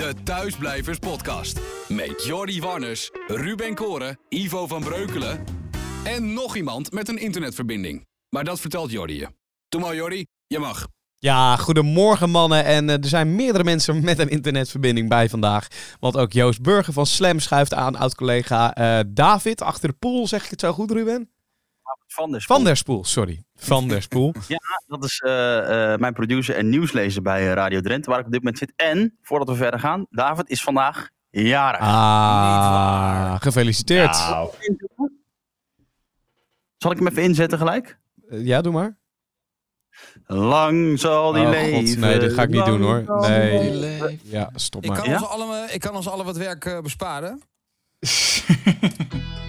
De Thuisblijvers Podcast. Met Jordi Warners, Ruben Koren, Ivo van Breukelen en nog iemand met een internetverbinding. Maar dat vertelt Jordi je. Doe maar Jordi, je mag. Ja, goedemorgen mannen. En eh, er zijn meerdere mensen met een internetverbinding bij vandaag. Want ook Joost Burger van Slam schuift aan, oud-collega eh, David achter de pool. Zeg ik het zo goed, Ruben? Van der Spoel. Van der Spoel, sorry. Van der Spoel. Ja, dat is eh, eh, mijn producer en nieuwslezer bij eh, Radio Drenthe, waar ik op dit moment zit. En, voordat we verder gaan, David is vandaag jarig. Ah, gefeliciteerd. Nou. Zal ik hem even inzetten gelijk? Ja, doe maar. Lang zal die Oh, leven. God, nee, dit ga ik niet doen hoor. lang zal die Nee. Ja, stop Ik maar. kan, Ja? ons allen, ik kan ons allen wat werk besparen.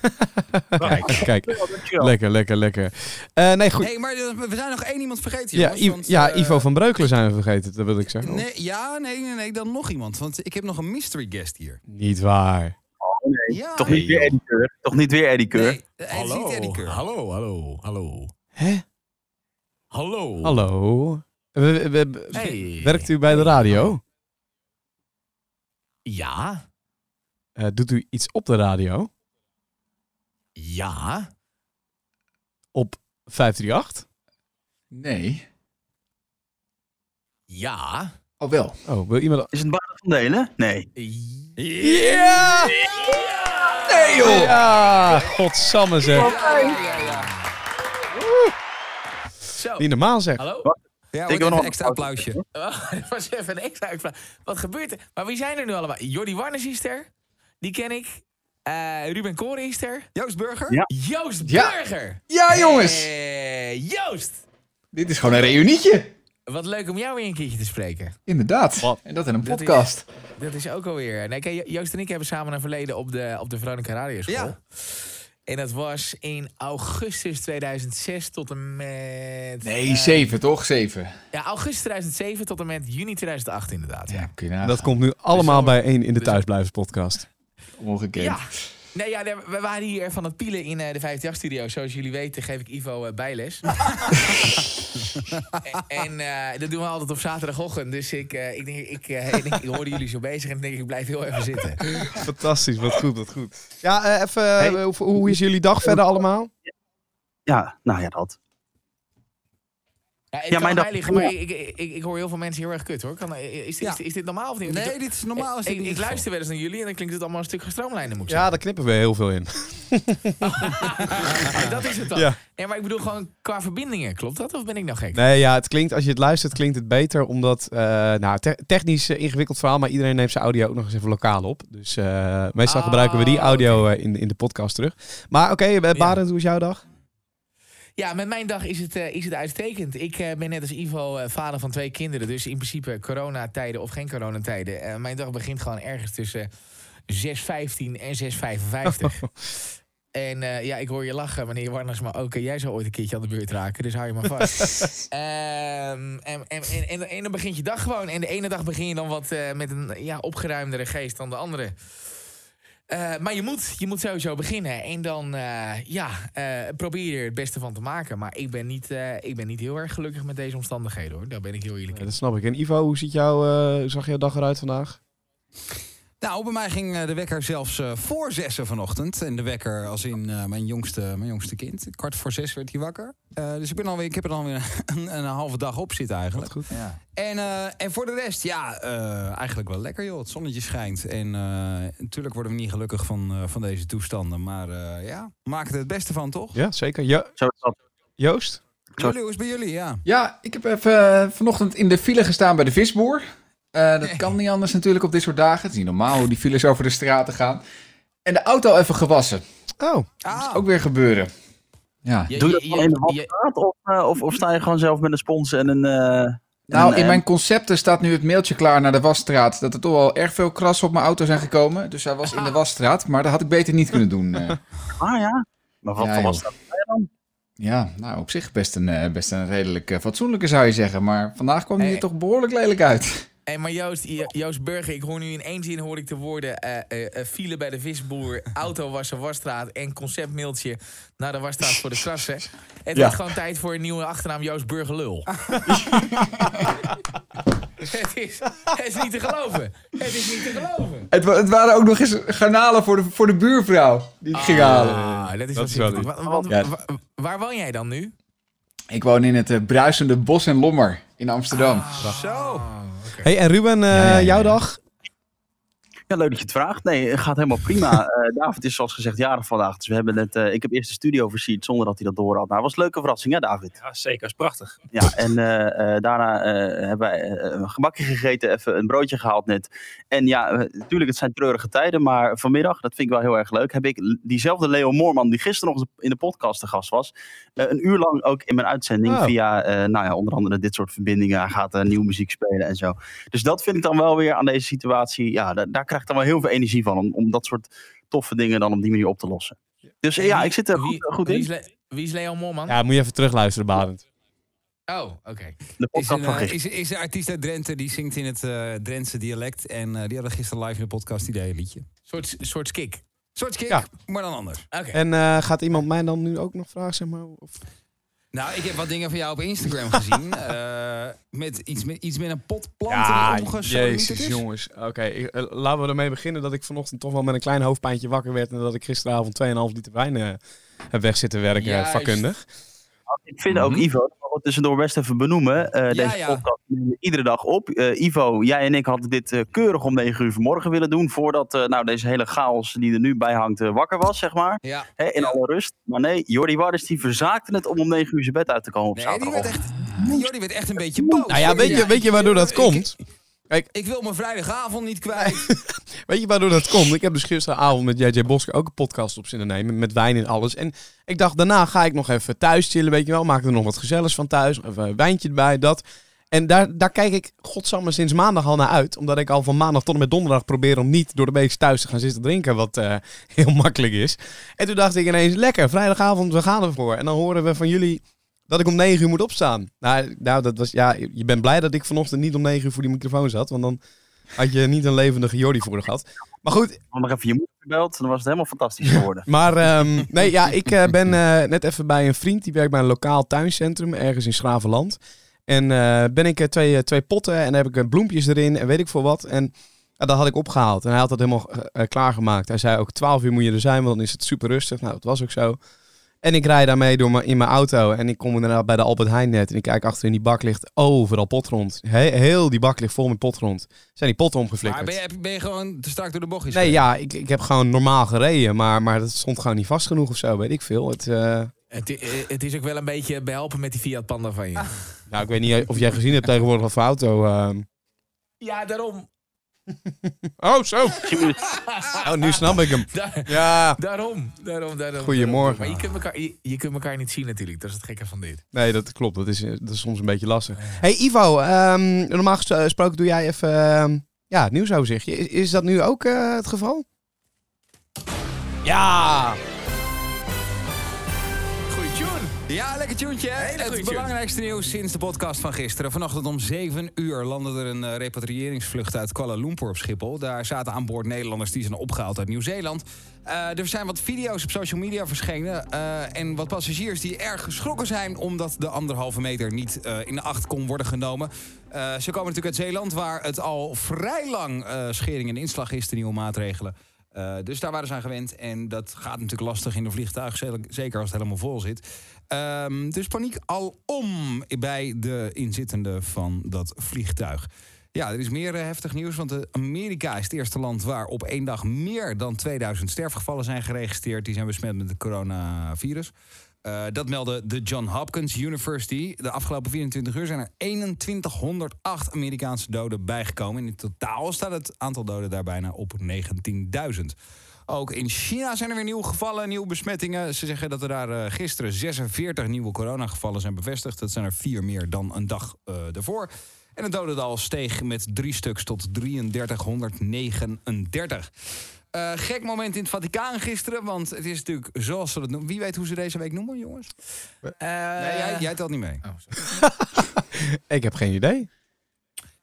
Kijk, kijk. Lekker, lekker, lekker. Eh, nee, goed. Nee, maar we zijn nog één iemand vergeten, Ja, jongens. I- want, ja, eh, Ivo van Breukelen zijn we vergeten, dat wil ik zeggen. Nee, ja, nee, nee, nee, dan nog iemand. Want ik heb nog een mystery guest hier. Niet waar. Ja, Toch niet weer Eddie Keur? Toch niet weer Eddie Keur? Nee, eh, is niet Eddie Keur. hallo, hallo, hallo. Hè? Hallo. Hallo? We- we- we- Hey. Werkt u bij de radio? Ja, Eh, doet u iets op de radio? Ja. Op 538? Nee. Ja. Oh, wel. Oh, wil iemand... Is het Baden van Delen? Nee. Ja! Nee joh! Ja, godsamme zeg. Zo. Niet normaal zeg. Hallo? Ja, Ik wil nog een extra een applausje. Het was even een extra uitvraag. Wat gebeurt er? Maar wie zijn er nu allemaal? Jordi Warners is er. Die ken ik. Eh, Ruben Koren is er. Joost Burger? Ja. Joost Ja. Burger. Ja, jongens. Eh, Joost. Dit is gewoon een reunietje. Wat leuk om jou weer een keertje te spreken. Inderdaad. Wat? En dat in een Dat is- podcast. Dat is ook alweer. Nee, kijk, Joost en ik hebben samen een verleden op de, op de Veronica Radioschool. Ja. En dat was in augustus 2006 tot en met... Nee, eh, zeven toch? Zeven. Ja, augustus 2007 tot en met juni 2008 inderdaad. Ja. Ja, kun je nagaan. Dat komt nu allemaal al- bijeen in de dus- Thuisblijvers podcast. Ongekend. Ja. Nee, ja, we waren hier van het pielen in eh, de 58-studio. Zoals jullie weten geef ik Ivo eh, bijles. en eh, dat doen we altijd op zaterdagochtend. Dus ik, eh, ik, denk, ik, eh, ik, denk, ik hoorde jullie zo bezig en ik denk ik blijf heel even zitten. Fantastisch, wat goed, wat goed. Ja, eh, even, hoe, hoe is jullie dag verder allemaal? Ja, nou ja, dat. Ja, liggen, maar ik, ik, ik, ik hoor heel veel mensen heel erg kut hoor. Kan, is, Ja. is, is dit normaal of niet? Nee, ik, dit is normaal. Is dit ik, ik luister wel eens naar jullie en dan klinkt het allemaal een stuk gestroomlijnder moet ik Ja, daar knippen we heel veel in. dat is het dan. Ja. Nee, maar ik bedoel gewoon qua verbindingen. Klopt dat of ben ik nou gek? Nee, ja, het klinkt, als je het luistert, klinkt het beter. Omdat, eh, nou, te- technisch eh, ingewikkeld verhaal, maar iedereen neemt zijn audio ook nog eens even lokaal op. Dus eh, meestal Ah, gebruiken we die audio eh, in, in de podcast terug. Maar oké, okay, Barend, hoe is jouw dag? Ja, met mijn dag is het, eh, is het uitstekend. Ik eh, ben net als Ivo eh, vader van twee kinderen. Dus in principe coronatijden of geen coronatijden. Mijn dag begint gewoon ergens tussen 6.15 en 6.55. En ja, ik hoor je lachen, meneer Warners. Maar ook jij zou ooit een keertje aan de beurt raken. Dus hou je maar vast. Ehm, en, en, en, en, dan begint je dag gewoon. En de ene dag begin je dan wat met een ja, opgeruimdere geest dan de andere. Eh, maar je moet, je moet sowieso beginnen. En dan eh, ja, eh, probeer je er het beste van te maken. Maar ik ben, niet, ik ben niet heel erg gelukkig met deze omstandigheden hoor. Daar ben ik heel eerlijk Ja, in. dat snap ik. En Ivo, hoe, ziet jouw, zag jouw dag eruit vandaag? Nou, bij mij ging eh, de wekker zelfs eh, voor zessen vanochtend. En de wekker als in eh, mijn, jongste, mijn jongste kind. Kwart voor zes werd hij wakker. Eh, dus ik, ben alweer, ik heb er alweer een, een halve dag op zitten eigenlijk. Goed. En, eh, en voor de rest, ja, eh, eigenlijk wel lekker joh. Het zonnetje schijnt. En eh, natuurlijk worden we niet gelukkig van, eh, van deze toestanden. Maar eh, ja, we maken er het beste van, toch? Ja, zeker. Jo- Zo is dat. Joost? Jullie, hoe is het bij jullie? Ja. Ja, ik heb even vanochtend in de file gestaan bij de visboer. Eh, dat kan niet anders natuurlijk op dit soort dagen. Het is niet normaal hoe die files over de straten gaan. En de auto even gewassen. Oh, Ah, Ook weer gebeuren. Ja. Je- Doe je je- dat in de wasstraat of, eh, of, of sta je gewoon zelf met een spons en een... eh, Nou, en, in mijn concepten staat nu het mailtje klaar naar de wasstraat. Dat er toch wel erg veel krassen op mijn auto zijn gekomen. Dus hij was in de wasstraat. Maar dat had ik beter niet kunnen doen. eh. Ah ja? Maar wat Ja, voor was dat dan? Ja, nou op zich best een, best een redelijk fatsoenlijke zou je zeggen. Maar vandaag kwam hij Hey. er toch behoorlijk lelijk uit. Hey, maar Joost, Jo- Joost Burger, ik hoor nu in één zin hoor ik de woorden eh, eh, eh, file bij de visboer, auto wassen, wasstraat en conceptmailtje naar de wasstraat voor de krassen. Het Ja. wordt gewoon tijd voor een nieuwe achternaam Joost Burger Lul. het, is, het is niet te geloven. Het is niet te geloven. Het, wa- het waren ook nog eens garnalen voor de, voor de buurvrouw die ik ging halen. Ah, dat is, Dat wat is wel. Wa- wa- waar woon jij dan nu? Ik woon in het bruisende Bos en Lommer in Amsterdam. Zo. Hey, en Ruben, eh, Ja, ja, ja, jouw dag? Ja, leuk dat je het vraagt. Nee, het gaat helemaal prima. Eh, David is zoals gezegd jarig vandaag. Dus we hebben net, eh, ik heb eerst de studio versierd zonder dat hij dat door had. Nou, was een leuke verrassing, hè David? Ja, zeker. is prachtig. Ja, en eh, daarna hebben wij een gebakje gegeten, even een broodje gehaald net. En ja, natuurlijk, het zijn treurige tijden, maar vanmiddag, dat vind ik wel heel erg leuk, heb ik diezelfde Leo Moorman, die gisteren nog in de podcast te gast was, een uur lang ook in mijn uitzending Oh. via, nou ja, onder andere dit soort verbindingen. Hij gaat nieuwe muziek spelen en zo. Dus dat vind ik dan wel weer aan deze situatie, ja, daar, daar krijg ik dan wel heel veel energie van, om, om dat soort toffe dingen dan op die manier op te lossen. Dus ja, ik zit er Wie- goed, goed wie in. Is Le- wie is Leon Moorman? Ja, moet je even terugluisteren, Barend. Oh, oké. De Is een, van eh, is, is een artiest uit Drenthe die zingt in het eh Drentse dialect. En eh, die hadden gisteren live in de podcast een liedje. Soort, soort skik. Soort kick, Ja. maar dan anders. Oké. En eh, gaat iemand mij dan nu ook nog vragen, zeg maar? Of... Nou, ik heb wat dingen van jou op Instagram gezien. eh, met iets, met iets met een pot planten omgesodemieterd jezus, is. jongens. Oké, eh, laten we ermee beginnen dat ik vanochtend toch wel met een klein hoofdpijntje wakker werd... en dat ik gisteravond 2,5 liter wijn eh, heb weg zitten werken, Juist. vakkundig. Ik vind ook, Mhm. Ivo, dat we tussendoor best even benoemen. eh, deze ja. podcast nemen we iedere dag op. Eh, Ivo, jij en ik hadden dit eh, keurig om 9 uur vanmorgen willen doen. Voordat eh, nou, deze hele chaos die er nu bij hangt wakker was, zeg maar. Ja. Hè, in Ja. alle rust. Maar nee, Jordi Warders die verzaakte het om om 9 uur zijn bed uit te komen op Nee, die werd zaterdag. echt, Jordi werd echt een beetje boos. Nou ja, weet je, weet je waardoor dat ik- komt? Ik wil mijn vrijdagavond niet kwijt. Weet je waardoor dat komt? Ik heb dus gisteravond met JJ Bosker ook een podcast op zitten nemen. Met wijn en alles. En ik dacht, daarna ga ik nog even thuis chillen, weet je wel. Maak er nog wat gezelligs van thuis. Even een wijntje erbij, dat. En daar, daar kijk ik, godsamme, sinds maandag al naar uit. Omdat ik al van maandag tot en met donderdag probeer om niet door de week thuis te gaan zitten drinken. Wat eh, heel makkelijk is. En toen dacht ik ineens, lekker, vrijdagavond, we gaan ervoor. En dan horen we van jullie dat ik om 9 uur moet opstaan. Nou, nou dat was, ja, je bent blij dat ik vanochtend niet om 9 uur voor die microfoon zat. Want dan had je niet een levendige Jordi voor de gehad. Maar goed, Dan nog even je moeder gebeld. Dan was het helemaal fantastisch geworden. maar ehm, nee, ja, ik eh, ben eh, net even bij een vriend. Die werkt bij een lokaal tuincentrum ergens in Schravenland. En eh, ben ik twee, twee potten en dan heb ik bloempjes erin en weet ik veel wat. En dat had ik opgehaald. En hij had dat helemaal klaargemaakt. Hij zei ook 12 uur moet je er zijn, want dan is het super rustig. Nou, dat was ook zo. En ik rijd daarmee door mijn, in mijn auto en ik kom inderdaad bij de Albert Heijn net. En ik kijk achter in die bak ligt overal potrond. He- heel die bak ligt vol met potrond. Zijn die potten maar omgeflikkerd. ben je, ben je gewoon te strak door de bochtjes? Nee, gereden? ja, ik, ik heb gewoon normaal gereden, maar, maar dat stond gewoon niet vast genoeg of zo, weet ik veel. Het, eh, Het, eh, het is ook wel een beetje behelpen met die Fiat Panda van je. nou, ik weet niet of jij gezien hebt tegenwoordig wat voor auto. ehm. Ja, daarom. Oh, zo. Oh, nu snap ik hem. Daar- Ja. daarom. Daarom, daarom. Goedemorgen. Maar je kunt, elkaar, je, je kunt elkaar niet zien natuurlijk. Dat is het gekke van dit. Nee, dat klopt. Dat is, eh, dat is soms een beetje lastig. Hey Ivo, ehm, normaal ges- gesproken doe jij even ehm, ja, het nieuwsoverzichtje. Is, is dat nu ook eh, het geval? Ja! Ja, lekker tuentje. hè? Hele Het belangrijkste nieuws sinds de podcast van gisteren. Vanochtend om 7 uur landde er een eh, repatriëringsvlucht uit Kuala Lumpur op Schiphol. Daar zaten aan boord Nederlanders die zijn opgehaald uit Nieuw-Zeeland. Eh, er zijn wat video's op social media verschenen. eh, en wat passagiers die erg geschrokken zijn... omdat de anderhalve meter niet in acht kon worden genomen. Ze komen natuurlijk uit Zeeland... waar het al vrij lang schering en inslag is, de nieuwe maatregelen. Eh, dus daar waren ze aan gewend. En dat gaat natuurlijk lastig in een vliegtuig. Zeker als het helemaal vol zit. Ehm, dus paniek alom bij de inzittenden van dat vliegtuig. Ja, er is meer eh, heftig nieuws. Want eh, Amerika is het eerste land waar op één dag meer dan 2000 sterfgevallen zijn geregistreerd. Die zijn besmet met het coronavirus. Eh, dat meldde de John Hopkins University. De afgelopen 24 uur zijn er 2108 Amerikaanse doden bijgekomen. En in totaal staat het aantal doden daar bijna op 19.000. Ook in China zijn er weer nieuwe gevallen, nieuwe besmettingen. Ze zeggen dat er daar eh, gisteren 46 nieuwe coronagevallen zijn bevestigd. Dat zijn er vier meer dan een dag eh ervoor. En het dodental steeg met drie stuks tot 3339. Eh, gek moment in het Vaticaan gisteren, want het is natuurlijk zoals ze dat noemen. Wie weet hoe ze deze week noemen, jongens? Eh, nee, jij, jij telt niet mee. oh. Ik heb geen idee.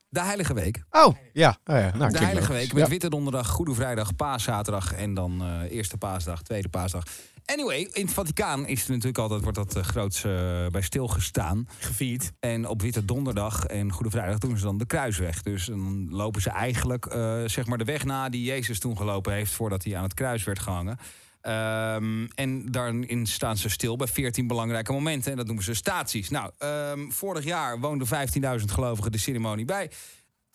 De Heilige Week. Oh, ja. Oh, ja. Nou, de Heilige. Week met Ja. Witte Donderdag, Goede Vrijdag, Paaszaterdag en dan eh, Eerste Paasdag, Tweede Paasdag. Anyway, in het Vaticaan is er natuurlijk altijd, wordt dat uh, groots eh, bij stilgestaan. Gevierd. En op Witte Donderdag en Goede Vrijdag doen ze dan de kruisweg. Dus dan lopen ze eigenlijk eh, zeg maar de weg na die Jezus toen gelopen heeft voordat hij aan het kruis werd gehangen. Ehm, en daarin staan ze stil bij 14 belangrijke momenten. En dat noemen ze staties. Nou, ehm, vorig jaar woonden 15.000 gelovigen de ceremonie bij.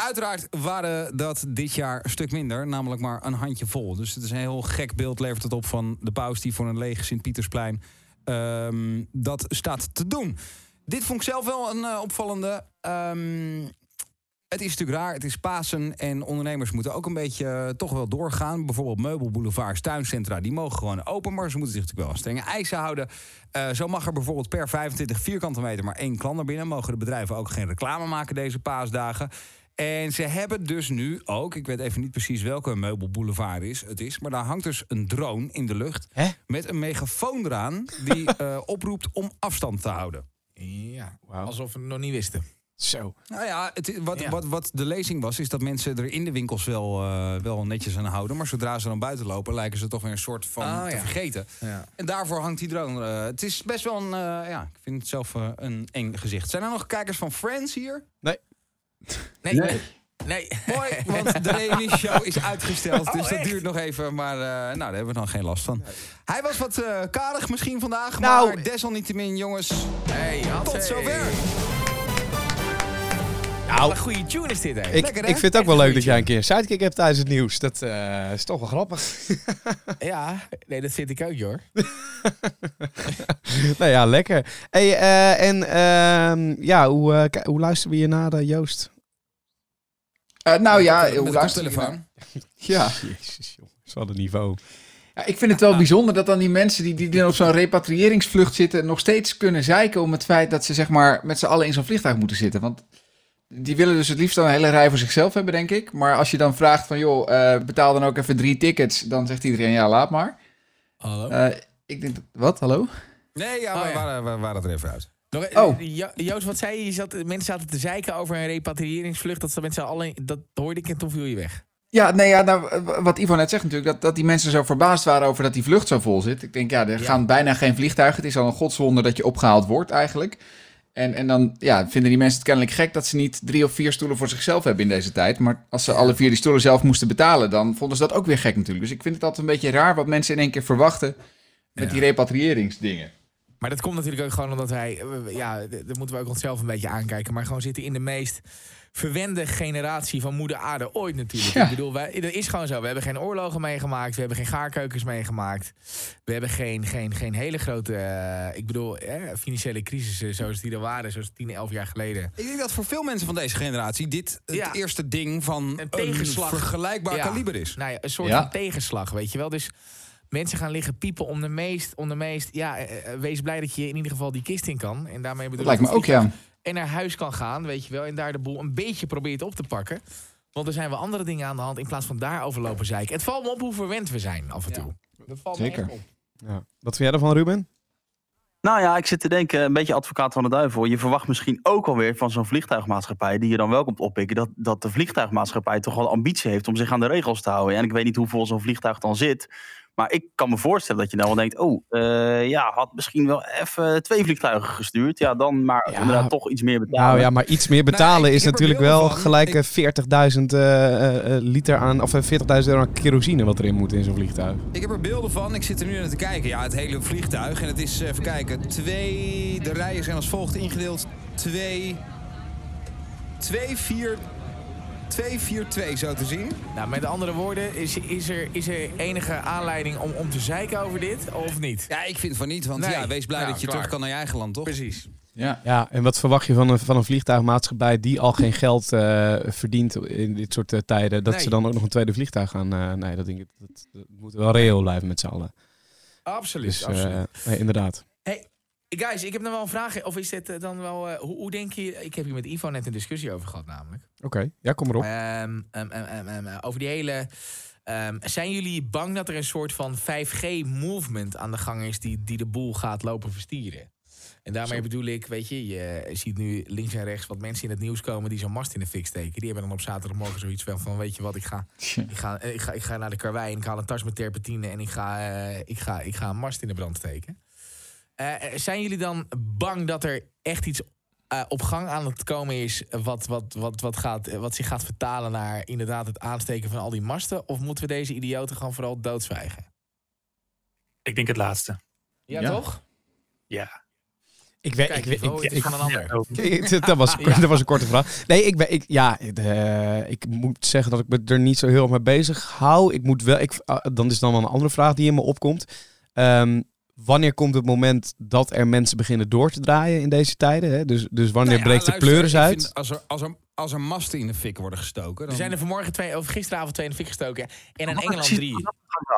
Uiteraard waren dat dit jaar een stuk minder, namelijk maar een handje vol. Dus het is een heel gek beeld, levert het op van de paus die voor een leeg Sint-Pietersplein ehm, dat staat te doen. Dit vond ik zelf wel een eh, opvallende. Ehm, het is natuurlijk raar, het is Pasen en ondernemers moeten ook een beetje eh, toch wel doorgaan. Bijvoorbeeld meubelboulevards, tuincentra, die mogen gewoon open, maar ze moeten zich natuurlijk wel aan strenge eisen houden. Eh, zo mag er bijvoorbeeld per 25 vierkante meter maar één klant naar binnen. Mogen de bedrijven ook geen reclame maken deze paasdagen. En ze hebben dus nu ook, ik weet even niet precies welke meubelboulevard is, het is, maar daar hangt dus een drone in de lucht Hè? met een megafoon eraan die eh, oproept om afstand te houden. Ja, alsof we het nog niet wisten. Zo. Nou ja, het, wat, Ja. Wat, wat de lezing was, is dat mensen er in de winkels wel, eh, wel netjes aan houden. Maar zodra ze dan buiten lopen, lijken ze toch weer een soort van Oh, te ja. vergeten. Ja. En daarvoor hangt die drone. eh, het is best wel een, eh, ja, ik vind het zelf eh, een eng gezicht. Zijn er nog kijkers van Friends hier? Nee. Nee. Nee. nee. Mooi, want de reunie-show is uitgesteld. Oh, dus dat echt? duurt nog even. Maar eh, nou, daar hebben we dan geen last van. Hij was wat eh karig misschien vandaag. Nou, maar desalniettemin, jongens, Hey, tot hey. zover. Wat een goede tune is dit, hè? Ik, Lekker, hè? ik vind het ook wel leuk dat jij een keer een sidekick hebt tijdens het nieuws. Dat eh, is toch wel grappig. Ja, nee, dat vind ik ook, hoor. nou ja, lekker. Hey, eh, en ehm, ja, hoe, eh, hoe luisteren we hier naar, eh, Joost? Eh, nou ja, Met hoe luister je koptelefoon. nou? Ja. Jezus, joh. Wat een niveau. ja, ik vind het wel bijzonder dat dan die mensen die, die dan op zo'n repatriëringsvlucht zitten... nog steeds kunnen zeiken om het feit dat ze zeg maar met z'n allen in zo'n vliegtuig moeten zitten. Want die willen dus het liefst dan een hele rij voor zichzelf hebben, denk ik. Maar als je dan vraagt van, joh, eh, betaal dan ook even drie tickets... dan zegt iedereen, ja, laat maar. Hallo? Eh, ik denk, wat, hallo? Nee, ja, Oh, we, ja. Waren, we waren er even uit. Nog, Oh. eh, Jo- Joost, wat zei je? je zat, mensen zaten te zeiken over een repatriëringsvlucht. Dat ze mensen alleen, dat hoorde ik en toen viel je weg. Ja, nee, ja, nou, wat Ivan net zegt natuurlijk, dat, dat die mensen zo verbaasd waren over dat die vlucht zo vol zit. Ik denk, ja, er Ja. gaan bijna geen vliegtuigen. Het is al een godswonder dat je opgehaald wordt eigenlijk. En, en dan ja, vinden die mensen het kennelijk gek dat ze niet drie of vier stoelen voor zichzelf hebben in deze tijd. Maar als ze alle vier die stoelen zelf moesten betalen, dan vonden ze dat ook weer gek natuurlijk. Dus ik vind het altijd een beetje raar wat mensen in één keer verwachten met Ja. die repatriëringsdingen. Maar dat komt natuurlijk ook gewoon omdat wij, eh, ja, d- dat moeten we ook onszelf een beetje aankijken. Maar gewoon zitten in de meest verwende generatie van moeder aarde ooit natuurlijk. Ja. Ik bedoel, wij, dat is gewoon zo. We hebben geen oorlogen meegemaakt. We hebben geen gaarkeukens meegemaakt. We hebben geen, geen, geen hele grote, eh, ik bedoel, eh, financiële crisissen zoals die er waren, zoals 10, 11 jaar geleden. Ik denk dat voor veel mensen van deze generatie dit het Ja. eerste ding van een, vergelijkbaar Ja. kaliber is. Nou een soort van tegenslag, weet je wel. Dus mensen gaan liggen piepen om de meest, om de meest, ja, eh, wees blij dat je in ieder geval die kist in kan. En daarmee bedoel Dat ik lijkt me ook, ja. En naar huis kan gaan, weet je wel. En daar de boel een beetje probeert op te pakken. Want er zijn wel andere dingen aan de hand in plaats van daarover lopen zeiken. Het valt me op hoe verwend we zijn af en toe. Dat valt me Zeker. echt op. Ja. Wat vind jij ervan, Ruben? Nou ja, ik zit te denken, een beetje advocaat van de duivel. Je verwacht misschien ook alweer van zo'n vliegtuigmaatschappij, die je dan wel komt oppikken, dat, dat de vliegtuigmaatschappij toch wel ambitie heeft om zich aan de regels te houden. En ik weet niet hoeveel zo'n vliegtuig dan zit. Maar ik kan me voorstellen dat je dan wel denkt, oh, eh, ja, had misschien wel even twee vliegtuigen gestuurd. Ja, dan maar Ja. inderdaad toch iets meer betalen. Nou ja, maar iets meer betalen Nou, ik- is natuurlijk wel van. gelijk Ik- eh, 40.000 eh, eh, liter aan, of eh, 40.000 euro aan kerosine wat erin moet in zo'n vliegtuig. Ik heb er beelden van. Ik zit er nu naar te kijken. Ja, het hele vliegtuig. En het is, eh, even kijken, twee... De rijen zijn als volgt ingedeeld. Twee... Twee, vier... Twee, vier, twee, zo te zien. Nou, met andere woorden, is, is, er, is er enige aanleiding om, om te zeiken over dit of niet? Ja, ik vind van niet. Want Nee. ja, wees blij Ja, dat je klaar. terug kan naar je eigen land, toch? Precies. Ja. Ja, en wat verwacht je van een, van een vliegtuigmaatschappij die al geen geld eh, verdient in dit soort eh, tijden, dat Nee. ze dan ook nog een tweede vliegtuig gaan? eh, nee, dat denk ik, dat, dat moet wel reëel blijven met z'n allen. Absoluut. Dus absoluut. nee, inderdaad. Hey, guys, ik heb nog wel een vraag. Of is dit eh, dan wel... eh, hoe, hoe denk je... Ik heb hier met Ivo net een discussie over gehad namelijk. Oké, ja, kom erop. Ehm, ehm, ehm, eh, over die hele... zijn jullie bang dat er een soort van 5G-movement aan de gang is... die, die de boel gaat lopen verstieren? En daarmee Zo. bedoel ik, weet je, je ziet nu links en rechts wat mensen in het nieuws komen die zo'n mast in de fik steken. Die hebben dan op zaterdagmorgen zoiets van, van weet je wat, ik ga, ik ga, ik ga, ik ga naar de karwei en ik haal een tas met terpentine en ik ga, ik ga, ik ga een mast in de brand steken. Eh, zijn jullie dan bang dat er echt iets eh, op gang aan het komen is wat, wat, wat, wat, gaat, eh, wat zich gaat vertalen naar inderdaad het aansteken van al die masten? Of moeten we deze idioten gewoon vooral doodzwijgen? Ik denk het laatste. Ja, Ja. toch? Ja. Ik weet, Kijk, ik, weet- Ivo, ik, ik, van een ander. Ja, ik- dat, was, dat was een korte vraag. Nee, ik, ben, ik, ja, de- ik moet zeggen dat ik me er niet zo heel erg mee bezig hou. Ik moet wel, ik, ah, dan is dan wel een andere vraag die in me opkomt. Ehm, wanneer komt het moment dat er mensen beginnen door te draaien in deze tijden? Hè? Dus, dus wanneer Nou ja, breekt de pleuris ik uit? vind als, er, als, er, als er masten in de fik worden gestoken... Er Dan... zijn er vanmorgen twee, of gisteravond twee in de fik gestoken. En in Wat Engeland drie.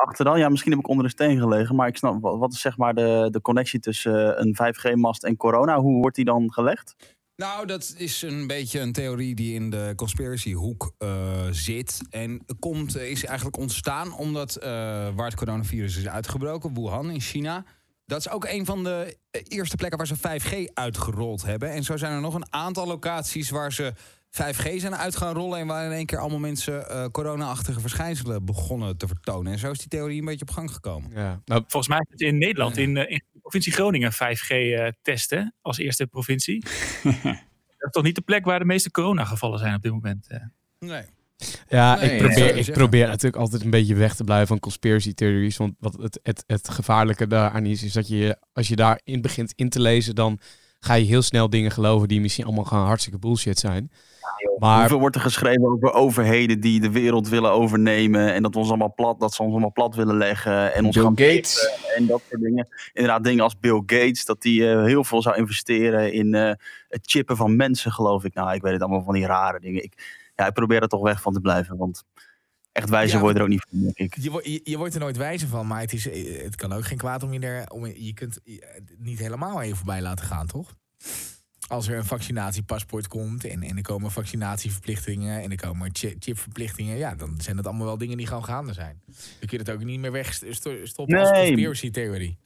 Achter dan, ja, misschien heb ik onder de steen gelegen, maar ik snap, wat, is zeg maar de, de connectie tussen een 5G-mast en corona? Hoe wordt die dan gelegd? Nou, dat is een beetje een theorie die in de conspiracy hoek eh, zit. En komt, eh, is eigenlijk ontstaan omdat eh, waar het coronavirus is uitgebroken, Wuhan in China. Dat is ook een van de eerste plekken waar ze 5G uitgerold hebben. En zo zijn er nog een aantal locaties waar ze 5G zijn uit gaan rollen. En waar in één keer allemaal mensen corona-achtige verschijnselen begonnen te vertonen. En zo is die theorie een beetje op gang gekomen. Ja, nou, Volgens mij is het in Nederland, in, in provincie Groningen, 5G eh, testen als eerste provincie. dat is toch niet de plek waar de meeste coronagevallen zijn op dit moment? eh. Nee. Ja, Nee, ik, probeer, ik probeer natuurlijk altijd een beetje weg te blijven van conspiracy theories. Want wat het, het, het gevaarlijke daaraan is, is dat je als je daarin begint in te lezen, dan ga je heel snel dingen geloven die misschien allemaal gewoon hartstikke bullshit zijn. Maar Hoeveel wordt er geschreven over overheden die de wereld willen overnemen en dat we ons allemaal plat, dat ze ons allemaal plat willen leggen en ons Bill gaan Gates. en dat soort dingen. Inderdaad, dingen als Bill Gates, dat die eh, heel veel zou investeren in eh, het chippen van mensen, geloof ik. Nou, ik weet het allemaal van die rare dingen. Ik, ja, ik probeer er toch weg van te blijven, want echt wijzer Ja, word je er ook niet van, denk ik. Je, je, je wordt er nooit wijzer van, maar het, is, eh, het kan ook geen kwaad om je er. Om, je kunt eh, het niet helemaal even voorbij laten gaan, toch? Als er een vaccinatiepaspoort komt en, en er komen vaccinatieverplichtingen en er komen chi- chipverplichtingen, ja, dan zijn dat allemaal wel dingen die gewoon gaande zijn. Dan kun je het ook niet meer wegstoppen als Nee. conspiracy theorie.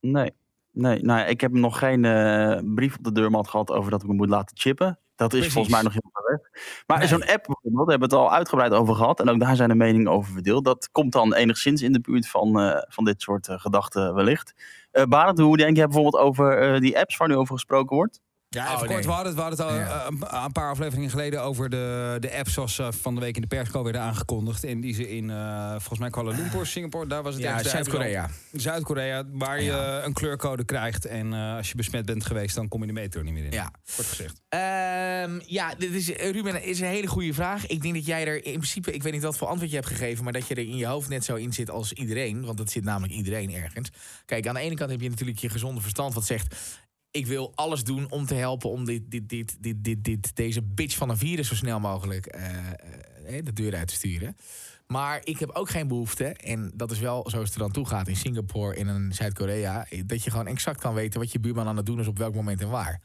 Nee, nee nou, ik heb nog geen eh, brief op de deurmat gehad over dat ik me moet laten chippen. Dat is Precies. volgens mij nog heel ver weg. Maar Nee. zo'n app bijvoorbeeld, daar hebben we het al uitgebreid over gehad. En ook daar zijn de meningen over verdeeld. Dat komt dan enigszins in de buurt van, eh, van dit soort eh, gedachten wellicht. Eh Barend, hoe denk je bijvoorbeeld over die apps waar nu over gesproken wordt? Ja, Oh, even nee. We hadden het, we hadden het al Ja. eh, een, een paar afleveringen geleden over de, de apps zoals eh, van de week in de persco werden aangekondigd. En die ze in, eh, volgens mij Kuala Lumpur, Singapore, daar was het Ja, Zuid-Korea. Zuid-Korea, waar je Ja. een kleurcode krijgt. En als je besmet bent geweest, dan kom je de metro niet meer in. Ja. Kort gezegd. Ehm, ja, dit is, Ruben, is een hele goede vraag. Ik denk dat jij er in principe, ik weet niet wat voor antwoord je hebt gegeven, maar dat je er in je hoofd net zo in zit als iedereen. Want dat zit namelijk iedereen ergens. Kijk, aan de ene kant heb je natuurlijk je gezonde verstand wat zegt. Ik wil alles doen om te helpen om dit, dit, dit, dit, dit, dit, deze bitch van een virus zo snel mogelijk eh, eh, de deur uit te sturen. Maar ik heb ook geen behoefte, en dat is wel zoals het er dan toe gaat in Singapore en in Zuid-Korea, eh, dat je gewoon exact kan weten wat je buurman aan het doen is op welk moment en waar.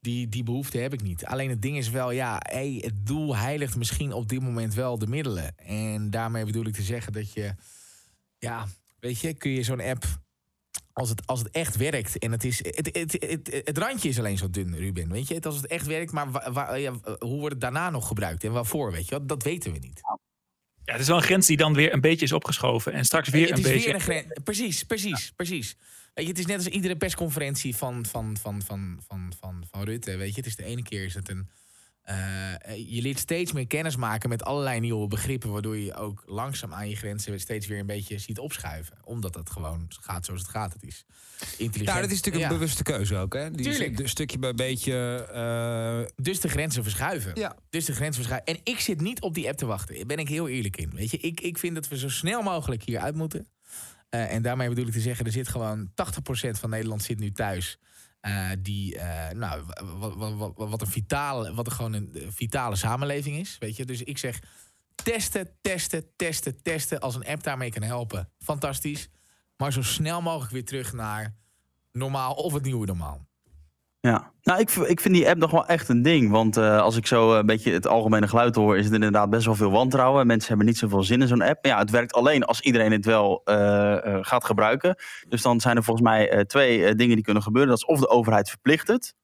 Die, die behoefte heb ik niet. Alleen het ding is wel, ja, hey, het doel heiligt misschien op dit moment wel de middelen. En daarmee bedoel ik te zeggen dat je, ja, weet je, kun je zo'n app, als het, als het echt werkt en het is, het, het, het, het, randje is alleen zo dun, Ruben, weet je, het, als het echt werkt, maar wa- wa- ja, hoe wordt het daarna nog gebruikt en waarvoor, weet je, dat weten we niet. Ja, het is wel een grens die dan weer een beetje is opgeschoven. En straks weer het een is beetje. weer een grens. Precies, precies, precies. Weet je, het is net als iedere persconferentie van, van, van, van, van, van, van Rutte. Weet je, het is de ene keer is het een. Eh, je leert steeds meer kennis maken met allerlei nieuwe begrippen, waardoor je ook langzaam aan je grenzen steeds weer een beetje ziet opschuiven. Omdat het gewoon gaat zoals het gaat. Het is intelligent. Ja, dat is natuurlijk Ja. een bewuste keuze ook. Hè? Die Tuurlijk. een stukje bij beetje. eh, Dus de grenzen verschuiven. Ja. Dus de grenzen verschuiven. En ik zit niet op die app te wachten. Daar ben ik heel eerlijk in. Weet je, ik, ik vind dat we zo snel mogelijk hier uit moeten. Eh, en daarmee bedoel ik te zeggen, er zit gewoon 80% van Nederland zit nu thuis. Eh, die, eh, nou, wat, wat, wat, een vitale, wat gewoon een eh, vitale samenleving is. Weet je, dus ik zeg testen, testen, testen, testen. Als een app daarmee kan helpen, fantastisch. Maar zo snel mogelijk weer terug naar normaal of het nieuwe normaal. Ja, nou, ik, ik vind die app nog wel echt een ding. Want eh, als ik zo een beetje het algemene geluid hoor, is het inderdaad best wel veel wantrouwen. Mensen hebben niet zoveel zin in zo'n app. Maar ja, het werkt alleen als iedereen het wel eh, eh, gaat gebruiken. Dus dan zijn er volgens mij eh, twee eh, dingen die kunnen gebeuren. Dat is of de overheid verplicht het,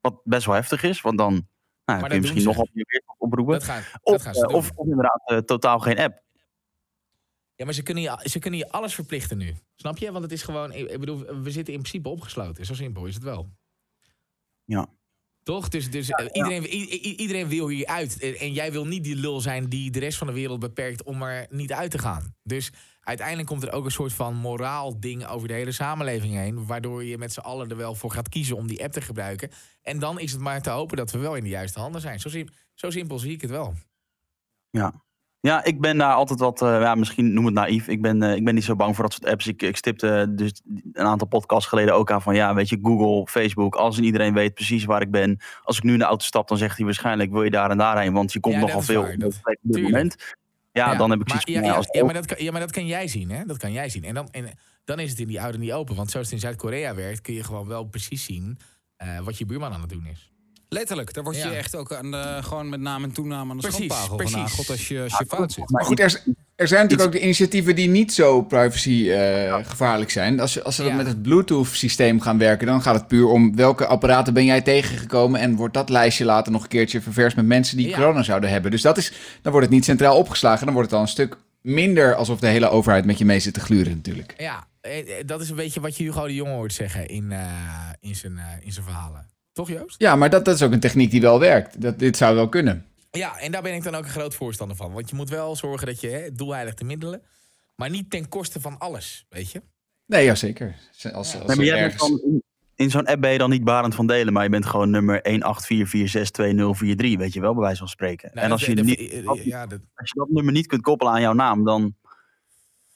wat best wel heftig is. Want dan nou, kun je misschien nog op je oproepen. Dat gaan, dat Of, gaan ze eh, doen. of, of inderdaad eh, totaal geen app. Ja, maar ze kunnen, je, ze kunnen je alles verplichten nu. Snap je? Want het is gewoon... Ik bedoel, we zitten in principe opgesloten. Zo simpel is het wel. Ja. Toch? Dus, dus Iedereen, iedereen wil hier uit. En- En jij wil niet die lul zijn die de rest van de wereld beperkt om er niet uit te gaan. Dus uiteindelijk komt er ook een soort van moraal ding over de hele samenleving heen. Waardoor je met z'n allen er wel voor gaat kiezen om die app te gebruiken. En dan is het maar te hopen dat we wel in de juiste handen zijn. Zo, sim- zo simpel zie ik het wel. Ja. Ja, ik ben daar altijd wat, eh, ja, misschien noem het naïef. Ik ben, eh, ik ben niet zo bang voor dat soort apps. Ik, ik stipte dus een aantal podcasts geleden ook aan van, ja, weet je, Google, Facebook, alles en iedereen weet precies waar ik ben. Als ik nu in de auto stap, dan zegt hij waarschijnlijk, wil je daar en daarheen, want je komt Ja, nogal veel waar, op dat- dit op dit tuurlijk. moment. Ja, dan heb ik maar, ja, als ja, maar dat kan, ja, maar dat kan jij zien, hè? Dat kan jij zien. En dan, en dan is het in die oude niet open. Want zoals het in Zuid-Korea werkt, kun je gewoon wel precies zien eh, wat je buurman aan het doen is. Letterlijk, daar word je Ja. echt ook aan de, gewoon met naam en toename aan de Precies, schandpagel precies. genageld als je, als je fout zit. Maar goed, er, er zijn natuurlijk ook de initiatieven die niet zo privacy eh, gevaarlijk zijn. Als, je, als ze dat Ja. met het Bluetooth-systeem gaan werken, dan gaat het puur om welke apparaten ben jij tegengekomen en wordt dat lijstje later nog een keertje ververst met mensen die Ja. corona zouden hebben. Dus dat is, dan wordt het niet centraal opgeslagen, dan wordt het al een stuk minder alsof de hele overheid met je mee zit te gluren natuurlijk. Ja, eh, eh, dat is een beetje wat je Hugo de Jonge hoort zeggen in, eh, in, zijn, in zijn verhalen. Toch, Joost? Ja, maar dat, dat is ook een techniek die wel werkt. Dat, dit zou wel kunnen. Ja, en daar ben ik dan ook een groot voorstander van. Want je moet wel zorgen dat je hè, doel heiligt de middelen. Maar niet ten koste van alles, weet je? Nee, ja, zeker. Als, als Nee, maar jij bent ergens... dan, in, in zo'n app ben je dan niet Barend van Delen, maar je bent gewoon nummer 184462043, weet je wel, bij wijze van spreken. Nou, en als dat- je, dat- niet, eh, als, eh, ja, dat, als je dat nummer niet kunt koppelen aan jouw naam, dan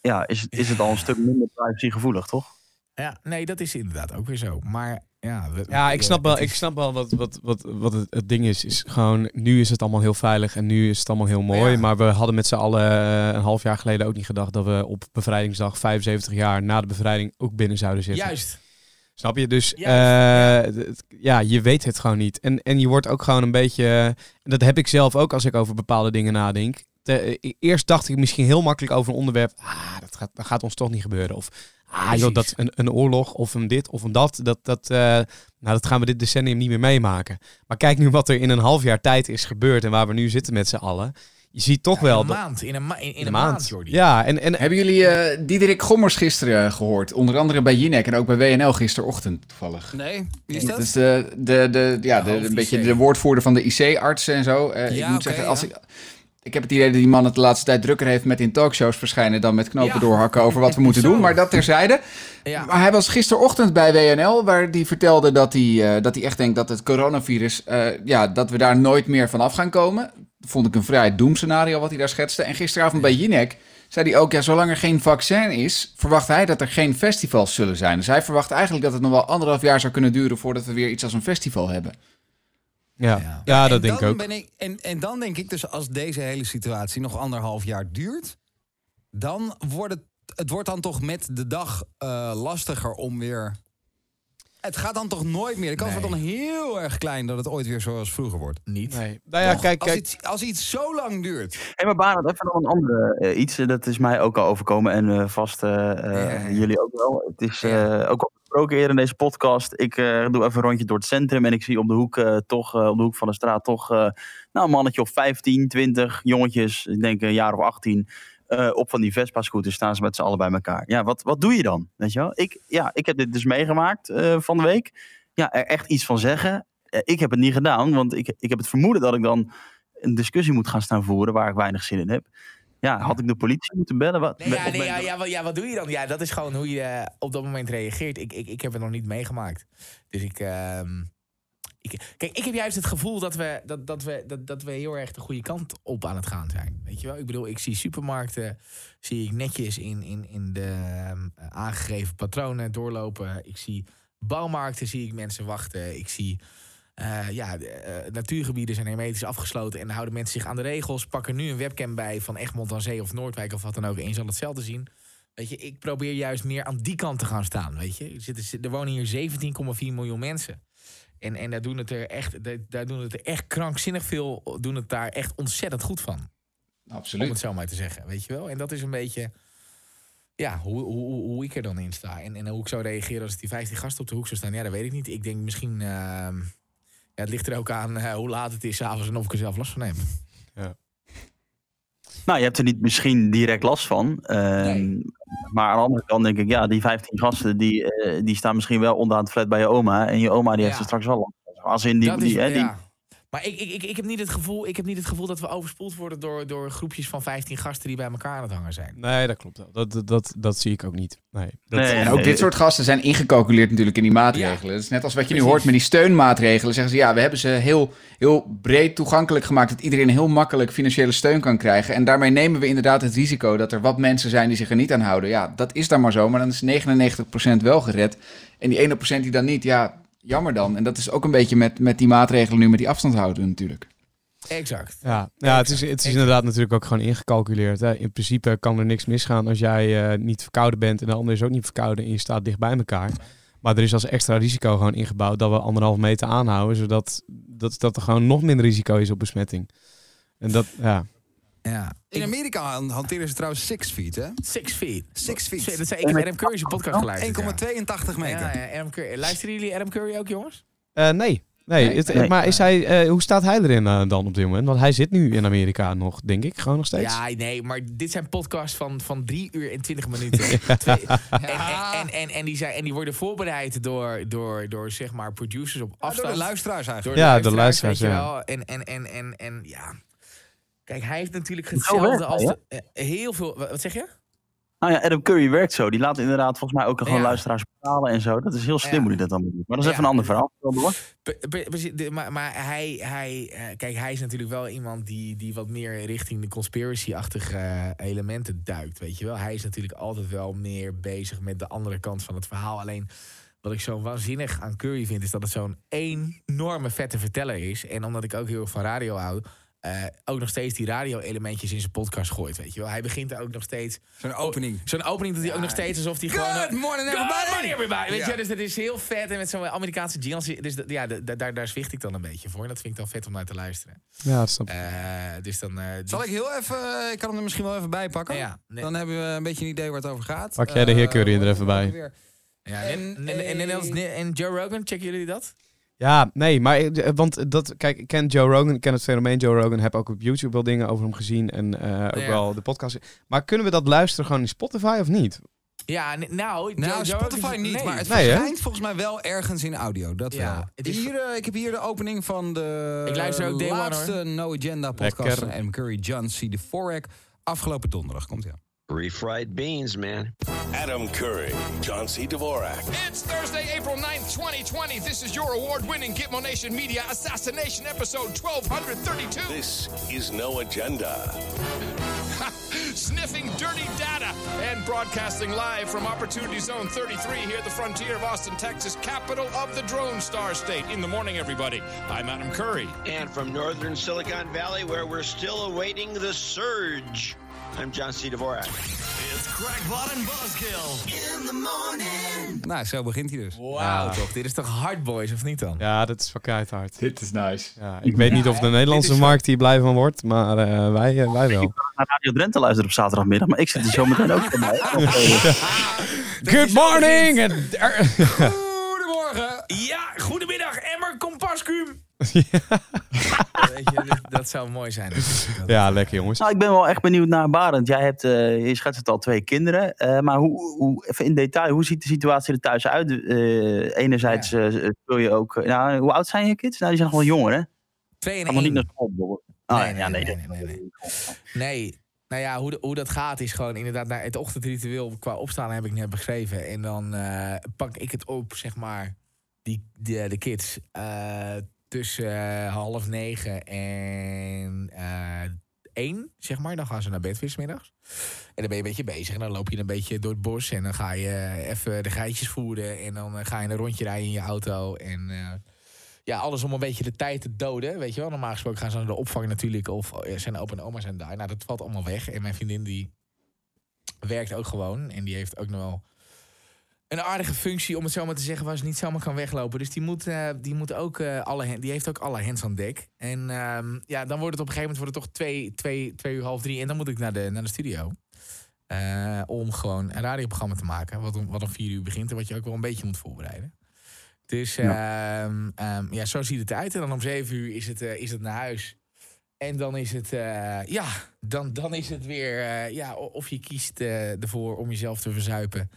ja, is, het, is het al een stuk minder privacygevoelig, toch? ja, nee, dat is inderdaad ook weer zo. Maar ja, we- Ja, ik snap wel, ik snap wel wat, wat, wat, wat het, het ding is. is gewoon, nu is het allemaal heel veilig en nu is het allemaal heel mooi. Ja. Maar we hadden met z'n allen eh, een half jaar geleden ook niet gedacht dat we op bevrijdingsdag 75 jaar na de bevrijding ook binnen zouden zitten. Juist. Snap je? Dus Juist, eh, ja, je weet het gewoon niet. En, en je wordt ook gewoon een beetje. en dat heb ik zelf ook als ik over bepaalde dingen nadenk. Te- eerst dacht ik misschien heel makkelijk over een onderwerp. Ah, dat gaat, dat gaat ons toch niet gebeuren. Of ah, joh, dat een, een oorlog of een dit of een dat. Dat, dat, eh, nou, dat gaan we dit decennium niet meer meemaken. Maar kijk nu wat er in een half jaar tijd is gebeurd en waar we nu zitten met z'n allen. Je ziet toch Ja, wel in een dat. maand. In een, ma in, in een maand, Jordi. Ja, en, en Hebben jullie eh Diederik Gommers gisteren eh, gehoord? Onder andere bij Jinek en ook bij WNL gisterochtend toevallig. Nee, wie is Dat dat? is de, de, de, ja, de, een beetje de woordvoerder van de IC-artsen en zo. Eh, ik Ja, moet zeggen, als ja. ik, ik heb het idee dat die man het de laatste tijd drukker heeft met in talkshows verschijnen dan met knopen Ja. doorhakken over wat we moeten doen. Maar dat terzijde. Ja. Maar hij was gisterochtend bij WNL, waar hij vertelde dat hij, eh, dat hij echt denkt dat het coronavirus, eh, ja, dat we daar nooit meer vanaf gaan komen. Vond ik een vrij doemscenario wat hij daar schetste. En gisteravond bij Jinek zei hij ook, ja, zolang er geen vaccin is, verwacht hij dat er geen festivals zullen zijn. Dus hij verwacht eigenlijk dat het nog wel anderhalf jaar zou kunnen duren voordat we weer iets als een festival hebben. Ja, Ja. ja, En dat denk ik dan ook. Ben ik, en, en dan denk ik dus als deze hele situatie nog anderhalf jaar duurt, dan wordt het, het wordt dan toch met de dag eh, lastiger om weer. Het gaat dan toch nooit meer. De kans Nee. wordt dan heel erg klein dat het ooit weer zoals vroeger wordt. Niet. Nee. Nou ja, Toch? kijk, als, kijk. Iets, als iets zo lang duurt. Hé, maar Barend, even nog een andere eh, iets. eh, Dat is mij ook al overkomen en eh, vast Ja. jullie ook wel. Het is eh, Ja. ook al besproken eerder in deze podcast. Ik eh, doe even een rondje door het centrum en ik zie op de hoek, eh, toch, eh, op de hoek van de straat toch nou, een mannetje of 15, 20 jongetjes, ik denk een jaar of 18. eh, op van die Vespa-scooters staan ze met z'n allen bij elkaar. Ja, wat, wat doe je dan? Weet je wel? Ik, ja, ik heb dit dus meegemaakt van de week. Ja, er echt iets van zeggen. Ik heb het niet gedaan, want ik, ik heb het vermoeden dat ik dan een discussie moet gaan staan voeren waar ik weinig zin in heb. Ja, had ik de politie moeten bellen? Wat, Nee, ja, nee, ja, ja, wat, ja, wat doe je dan? Ja, dat is gewoon hoe je op dat moment reageert. Ik, ik, ik heb het nog niet meegemaakt. Dus ik, ehm, ik... Kijk, ik heb juist het gevoel dat we, dat, dat, we, dat, dat we heel erg de goede kant op aan het gaan zijn. Weet je wel? Ik bedoel, ik zie supermarkten, zie ik netjes in, in, in de ehm, aangegeven patronen doorlopen. Ik zie bouwmarkten, zie ik mensen wachten. Ik zie... eh, ja, de, eh, natuurgebieden zijn hermetisch afgesloten en houden mensen zich aan de regels. Pakken nu een webcam bij van Egmond aan Zee of Noordwijk of wat dan ook. En je zal hetzelfde zien. Weet je, ik probeer juist meer aan die kant te gaan staan. Weet je, er, zitten, er wonen hier 17,4 miljoen mensen. En, en daar doen het er echt, daar, doen het er echt krankzinnig veel, doen het daar echt ontzettend goed van. Om Absoluut. het zo maar te zeggen, weet je wel. En dat is een beetje, ja, hoe, hoe, hoe- ik er dan in sta. En, en hoe ik zou reageren als die 15 gasten op de hoek zou staan. Ja, dat weet ik niet. Ik denk misschien, ehm, het ligt er ook aan eh, hoe laat het is s'avonds en of ik er zelf last van heb. Nou, je hebt er niet misschien direct last van. Ehm, Nee. Maar aan de andere kant denk ik, ja, die 15 gasten die, eh, die staan misschien wel onderaan het flat bij je oma. En je oma die heeft Ja. er straks wel last van. Als in die, is, die, hè, die, ja. Maar ik, ik, ik, ik, heb niet het gevoel, ik heb niet het gevoel dat we overspoeld worden door, door groepjes van 15 gasten die bij elkaar aan het hangen zijn. Nee, dat klopt wel. Dat, dat, dat, dat zie ik ook niet. Nee. Dat, Nee, En nee, ook dit soort gasten zijn ingecalculeerd natuurlijk in die maatregelen. Dat is net als wat je nu hoort met die steunmaatregelen. Zeggen ze, ja, we hebben ze heel, heel breed toegankelijk gemaakt... dat iedereen heel makkelijk financiële steun kan krijgen. En daarmee nemen we inderdaad het risico dat er wat mensen zijn die zich er niet aan houden. Ja, dat is dan maar zo, maar dan is 99% wel gered. En die 1% die dan niet, ja, jammer dan. En dat is ook een beetje met, met die maatregelen nu met die afstand houden natuurlijk. Exact. Ja, ja het is, het is inderdaad natuurlijk ook gewoon ingecalculeerd. Hè. In principe kan er niks misgaan als jij eh, niet verkouden bent en de ander is ook niet verkouden en je staat dicht bij elkaar. Maar er is als extra risico gewoon ingebouwd dat we anderhalf meter aanhouden, zodat dat, dat er gewoon nog minder risico is op besmetting. En dat, ja. Ja. In Amerika han- hanteren ze trouwens six feet, hè? Six feet. Six feet. Dat zei ik in Adam Curry's podcast geluisterd. 1,82 meter. Ja, ja, Adam Curry. Luisteren jullie Adam Curry ook, jongens? Eh, nee. Nee, Nee, het- nee. maar is hij, eh, hoe staat hij erin eh, dan op dit moment? Want hij zit nu in Amerika nog, denk ik, gewoon nog steeds. Ja, nee, maar dit zijn podcasts van, van drie uur en twintig minuten. Twee- en, en, en, en, die zijn, en die worden voorbereid door, door, door zeg maar producers op Ja, door afstand. de luisteraars Door eigenlijk. Ja, de luisteraars, weet je ja. wel. En, en, en, en, en ja. Kijk, hij heeft natuurlijk hetzelfde als de, eh, heel veel. Wat zeg je? Nou ja, Adam Curry werkt zo. Die laat inderdaad volgens mij ook gewoon Ja. luisteraars betalen en zo. Dat is heel slim Ja. hoe hij dat dan doet. Maar dat is even een ander verhaal. Maar, maar hij, hij, eh, kijk, hij is natuurlijk wel iemand die, die wat meer richting de conspiracy-achtige eh, elementen duikt. Weet je wel? Hij is natuurlijk altijd wel meer bezig met de andere kant van het verhaal. Alleen wat ik zo waanzinnig aan Curry vind, is dat het zo'n enorme vette verteller is. En omdat ik ook heel erg van radio hou. Eh, ook nog steeds die radio-elementjes in zijn podcast gooit, weet je wel. Hij begint er ook nog steeds... Zo'n opening. Zo'n opening doet hij ook nog steeds alsof hij gewoon... Good morning, Good everybody! morning, everybody. Weet je, dus dat is heel vet. En met zo'n Amerikaanse jingles. Dus dat- ja, da- daar, daar zwicht ik dan een beetje voor. En dat vind ik dan vet om naar te luisteren. Ja, dat snap ik. Eh, dus dan... eh, Zal ik heel even... Ik kan hem er misschien wel even bij pakken. Ja, nee. Dan hebben we een beetje een idee waar het over gaat. Pak jij de heer Curry er even bij. Ja, En en, en, en, en, en, en Joe Rogan, checken jullie dat? Ja, nee, maar eh, want dat, kijk, ik ken Joe Rogan, ik ken het fenomeen Joe Rogan, heb ook op YouTube wel dingen over hem gezien en eh, ook Ja. wel de podcast. Maar kunnen we dat luisteren gewoon in Spotify of niet? Ja, nou... Nou, Joe- Spotify Rogan- niet, nee. maar het Nee, verschijnt volgens mij wel ergens in audio. Dat Ja, wel. het is- Hier, eh, ik heb hier de opening van de Ik luister ook Day One, laatste No Agenda podcast Lekker. van Adam Curry, John C. de Forek. Afgelopen donderdag komt hij aan. Refried beans, man. Adam Curry, John C. Dvorak. It's Thursday, April 9th, 2020. This is your award winning Gitmo Nation Media Assassination episode 1232. This is No Agenda. Sniffing dirty data and broadcasting live from Opportunity Zone 33 here at the frontier of Austin, Texas, capital of the Drone Star State. In the morning, everybody. I'm Adam Curry. And from northern Silicon Valley, where we're still awaiting the surge, I'm John C. Dvorak. It's Crackpot and Buzzkill. Nou, zo begint hij dus. Wauw, toch? Dit is toch Hard Boys, of niet dan? Ja, dat is van hard. Dit is nice. Ja, ik weet niet of de hè? Nederlandse markt hier blij van wordt, maar eh, wij, eh, wij wel. Naar Radio Drenthe luisteren op zaterdagmiddag. Maar ik zit er zo meteen ook bij. Good morning! En- Goedemorgen! Ja, goedemiddag, Emmer Compascuum. Weet je, dit- dat zou mooi zijn. Ja, lekker jongens. Nou, ik ben wel echt benieuwd naar Barend. Jij hebt, eh, je schetst het al, twee kinderen. Eh, maar hoe, hoe, even in detail, hoe ziet de situatie er thuis uit? Eh, enerzijds eh, speel je ook... eh, nou, hoe oud zijn je kids? Nou, die zijn nog wel jonger, hè? Twee en nog niet één. naar school bijvoorbeeld. Ah, Nee, ja, nee, nee, nee, nee, nee, Nee, nou ja, hoe, de- hoe dat gaat is gewoon inderdaad... naar het ochtendritueel qua opstaan heb ik net beschreven. En dan eh, pak ik het op, zeg maar, die, de, de kids... eh, tussen eh, half negen en eh één, zeg maar. Dan gaan ze naar bed weer middags. En dan ben je een beetje bezig. En dan loop je een beetje door het bos. En dan ga je even de geitjes voeden. En dan eh, ga je een rondje rijden in je auto. En eh, ja, alles om een beetje de tijd te doden. Weet je wel, normaal gesproken gaan ze naar de opvang natuurlijk. Of eh, zijn opa en oma zijn daar. Nou, dat valt allemaal weg. En mijn vriendin die werkt ook gewoon. En die heeft ook nog wel een aardige functie, om het zo maar te zeggen, waar ze niet zomaar kan weglopen. Dus die, moet, eh, die, moet ook, eh, alle, die heeft ook alle hands aan dek. En ehm, ja, dan wordt het op een gegeven moment wordt het toch twee, twee, twee uur, half drie. En dan moet ik naar de, naar de studio. Eh, om gewoon een radioprogramma te maken. Wat om, wat om vier uur begint en wat je ook wel een beetje moet voorbereiden. Dus ehm, ehm, ja, zo ziet het eruit. En dan om zeven uur is het, is het naar huis. En dan is het, ja, dan, dan is het weer, ja, of je kiest ervoor om jezelf te verzuipen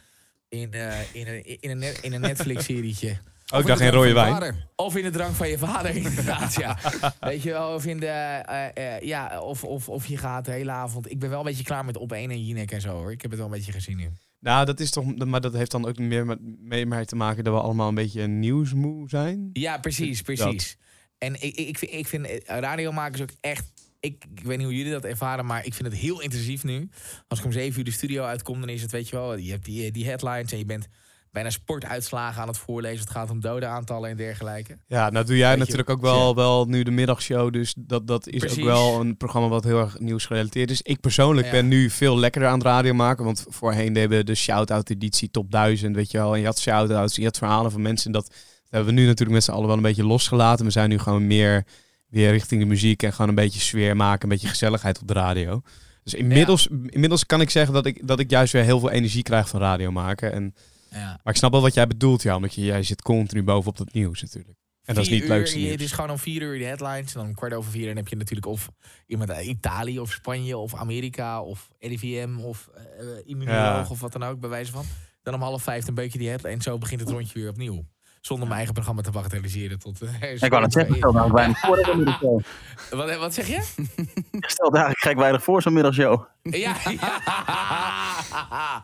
in, eh, in een, in een, in een Netflix-serietje. Oh, ik dacht geen rode wijn. Of in de drank van je vader, inderdaad, ja. Weet je wel, of in de, eh, eh, ja, of, of, of je gaat de hele avond. Ik ben wel een beetje klaar met op één en Jinek en zo, hoor. Ik heb het wel een beetje gezien nu. Nou, dat is toch, maar dat heeft dan ook meer met, mee te maken dat we allemaal een beetje nieuwsmoe zijn. Ja, precies, Dat. precies. En ik, ik, ik vind, ik vind radiomakers ook echt... Ik, ik weet niet hoe jullie dat ervaren, maar ik vind het heel intensief nu. Als ik om zeven uur de studio uitkom, dan is het, weet je wel... Je hebt die, die headlines en je bent bijna sportuitslagen aan het voorlezen. Het gaat om dodenaantallen en dergelijke. Ja, nou doe jij Weet je, natuurlijk ook wel, wel nu de middagshow. Dus dat, dat is Precies. ook wel een programma wat heel erg nieuwsgerelateerd is. Ik persoonlijk Ja. ben nu veel lekkerder aan het radio maken. Want voorheen deden we de shout-out editie top 1000, weet je wel. En je had shout-outs, je had verhalen van mensen. Dat, dat hebben we nu natuurlijk met z'n allen wel een beetje losgelaten. We zijn nu gewoon meer weer richting de muziek en gewoon een beetje sfeer maken. Een beetje gezelligheid op de radio. Dus inmiddels, inmiddels kan ik zeggen dat ik, dat ik juist weer heel veel energie krijg van radio maken. En, Ja. Maar ik snap wel wat jij bedoelt, ja. Omdat je, jij zit continu bovenop dat nieuws natuurlijk. En dat is niet het leukste nieuws. Het is gewoon om vier uur de headlines. En dan om kwart over vier dan heb je natuurlijk of iemand uit Italië of Spanje of Amerika of RIVM of eh immunoloog Ja. of wat dan ook, bij wijze van. Dan om half vijf een beetje die headline. En zo begint het rondje weer opnieuw. Zonder mijn eigen programma te bagatelliseren tot... eh, Ik wou net zeggen, stel daar weinig voor middagshow. Wat, wat zeg je? Stel daar eigenlijk weinig voor zo'n middagshow. Ja, ja.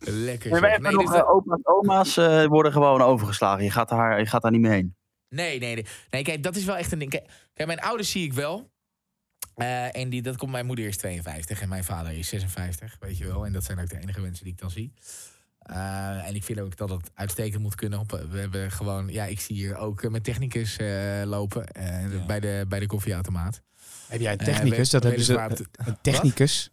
Lekker. Wij hebben nog dus eh, dat- opa's, oma's eh, worden gewoon overgeslagen. Je gaat, daar, je gaat daar niet meer heen. Nee, nee, nee. Nee, kijk, dat is wel echt een ding. Kijk, kijk, mijn ouders zie ik wel. Eh, en die, dat komt mijn moeder is 52 en mijn vader is 56, weet je wel. En dat zijn ook de enige mensen die ik dan zie. Eh, en ik vind ook dat het uitstekend moet kunnen. Op, we hebben gewoon, ja, ik zie hier ook eh, met technicus eh, lopen eh, bij, de, bij de koffieautomaat. Heb jij een Eh, technicus? dat hebben ze. de- Een technicus?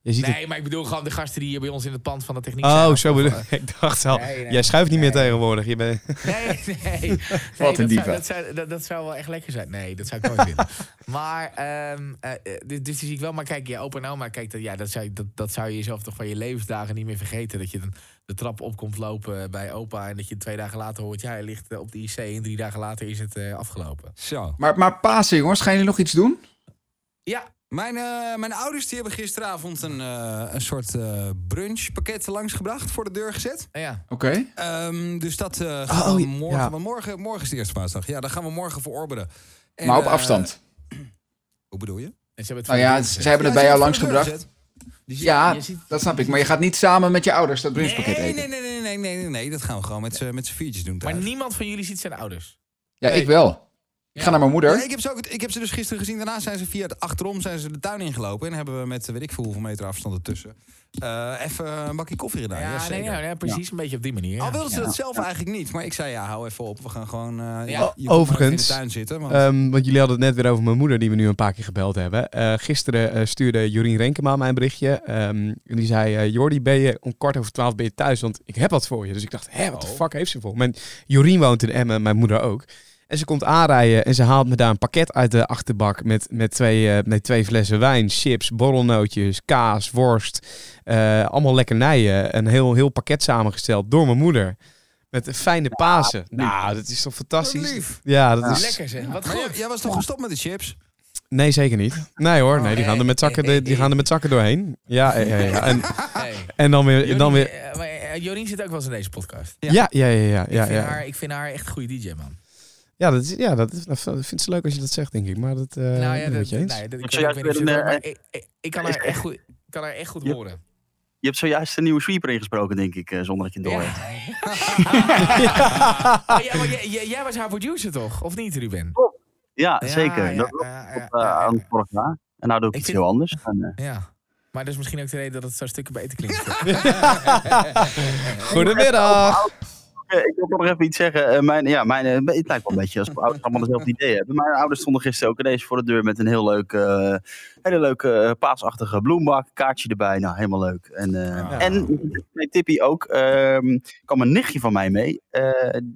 Je ziet Nee, maar ik bedoel gewoon de gasten die hier bij ons in het pand van de techniek zijn. Oh, Of- zo bedoel eh, ik. Ik dacht al. Nee, nee. jij schuift niet meer tegenwoordig. Je bent... Nee, nee. Wat een diva. dat, zou, dat, dat zou wel echt lekker zijn. Nee, dat zou ik nooit willen. Maar, eh, eh, dus, dus zie ik wel. Maar kijk, je opa en oma, kijk, dat, ja, dat, zou, je- dat, dat zou je jezelf toch van je levensdagen niet meer vergeten. Dat je dan de trap op komt lopen bij opa. En dat je twee dagen later hoort, ja, hij ligt eh, op de IC. En drie dagen later is het eh, afgelopen. Zo. Maar, maar Pasen, jongens, gaan jullie nog iets doen? Ja, Mijn, eh, mijn ouders die hebben gisteravond een, eh, een soort eh brunchpakket langsgebracht, voor de deur gezet. ja. Oké. Ehm, dus dat eh, gaan Oh, we ja. morgen, Ja. morgen, morgen is de eerste paasdag. Ja, dan gaan we morgen verorberen. En, Maar op afstand. hoe bedoel je? En ze hebben het Nou voor ja, ze hebben het Ja, bij ze jou langsgebracht. Dus Ja, je ziet- dat snap ik. Maar je gaat niet samen met je ouders dat brunchpakket Nee, eten. nee, nee, nee, nee, nee, nee, nee, dat gaan we gewoon met z'n met z'n viertjes doen Maar niemand van jullie ziet zijn ouders. Ja, Nee. ik wel. Ik ga naar mijn moeder. Ja, ik, heb ze ook, ik heb ze dus gisteren gezien. Daarna zijn ze via de achterom zijn ze de tuin ingelopen. En hebben we met weet ik veel hoeveel meter afstand ertussen. eh, even een bakje koffie gedaan. Ja, Ja, nee, zeker. ja, ja, precies. Een beetje op die manier. ja. Al wilden ze Ja. dat zelf eigenlijk niet. Maar ik zei ja, hou even op. We gaan gewoon eh Ja. je komt maar Overigens, in de tuin zitten. Want, Ehm, want jullie hadden het net weer over mijn moeder, die we nu een paar keer gebeld hebben. Eh, gisteren eh, stuurde Jorien Renkema mij een berichtje. Ehm, en die zei, eh Jordi, ben je om kwart over twaalf ben je thuis? Want ik heb wat voor je. Dus ik dacht, hé, wat de Oh. fuck heeft ze voor? Mijn Jorien woont in Emmen, mijn moeder ook. En ze komt aanrijden en ze haalt me daar een pakket uit de achterbak met, met, twee, eh, met twee flessen wijn, chips, borrelnootjes, kaas, worst. eh, allemaal lekkernijen. Een heel, heel pakket samengesteld door mijn moeder. Met een fijne Pasen. Nou, dat is toch fantastisch? Lief. Ja, dat is... Lekker zeg. Wat goed. jij, jij was toch gestopt met de chips? Nee, zeker niet. Nee hoor, nee, die Oh, gaan er met zakken, die, die gaan er met zakken doorheen. Ja, ja, ja. ja. En, en dan weer, Jorien, dan weer. eh, Jorien zit ook wel eens in deze podcast. Ja, ja, ja, ja, ik, ja, vind ja. Haar, ik vind haar echt een goede DJ, man. Ja, dat is, ja, dat, is, dat vindt ze leuk als je dat zegt, denk ik. Maar dat nou ja, ben ik dat, met je eens. nee, dat, ik, Ik weet een, maar kan haar echt goed, kan haar echt goed Ja. horen. Je hebt zojuist een nieuwe sweeper ingesproken, denk ik, eh, zonder dat je het door hebt. Oh, ja, maar jij, was haar producer toch? Of niet, Ruben? Ja, Ja, zeker. ja, dat was ja, op, ja, eh, ja, aan ja. het vorig jaar. En nou doe ik, Ik iets vind- heel anders. En, eh, Ja. Maar dat is misschien ook de reden dat het zo stukken beter klinkt. Goedemiddag. Eh, ik wil nog even iets zeggen. Eh, mijn, ja, mijn, eh, het lijkt wel een beetje alsof ouders allemaal dezelfde idee hebben. Mijn ouders stonden gisteren ook ineens voor de deur met een heel leuk, eh, hele leuke eh, paasachtige bloembak. Kaartje erbij. Nou, helemaal leuk. En, eh, en mijn tippie ook. ehm kwam een nichtje van mij mee. Eh,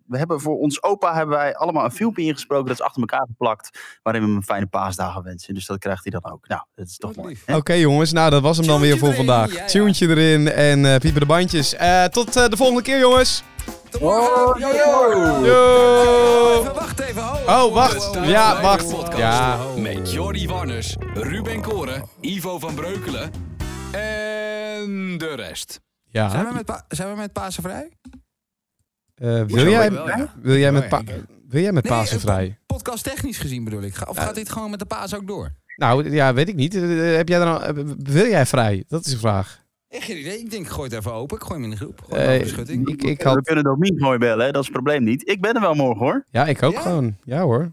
we hebben voor ons opa hebben wij allemaal een filmpje ingesproken. Dat is achter elkaar geplakt. Waarin we hem een fijne paasdagen wensen. Dus dat krijgt hij dan ook. Nou, dat is toch mooi. Oké jongens, nou dat was hem dan weer voor vandaag. ja, ja. Tuentje erin en eh, piepen de bandjes. Eh, tot eh, de volgende keer jongens. Morgen. Yo, yo. Yo. Even, wacht even. Ho, Oh, wacht. Ja, wacht. Ja. Met Jordi Warners, Ruben Koren, Ivo van Breukelen en de rest. Ja. Zijn we met, pa- zijn we met Pasen vrij? Eh, wil, jij, wel, ja. wil jij met, Oh, pa- wil jij met Nee, Pasen eh, vrij? Podcast technisch gezien bedoel ik. Ga- Of gaat dit gewoon met de Paas ook door? Nou, ja, weet ik niet. Eh, heb jij dan al, wil jij vrij? Dat is de vraag. Echt geen idee. Ik denk, ik gooi het even open. Ik gooi hem in de groep. Gooi Eh, hem over de schutting. ik, ik We had, kunnen Domien gewoon bellen, hè? dat is het probleem niet. Ik ben er wel morgen hoor. ja, ik ook Ja? gewoon. Ja hoor.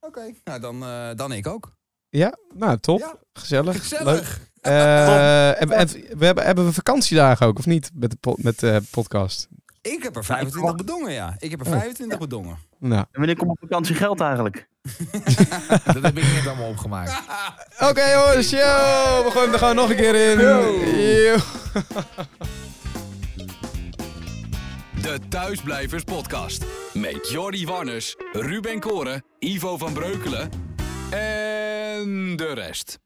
Oké, nou dan, eh, dan ik ook. Ja, nou top. Ja. Gezellig. Leuk. Gezellig. Eh, en- en we hebben, hebben we vakantiedagen ook, of niet? Met de po- met de podcast. Ik heb er 25 bedongen, ja. Ik heb er 25 bedongen. Nou. En wanneer komt op vakantie geld eigenlijk? Dat heb ik net allemaal opgemaakt. Oké jongens, yo, we gooien hem er gewoon nog een keer in. Yo. De Thuisblijvers Podcast. Met Jordi Warners, Ruben Koren, Ivo van Breukelen en de rest.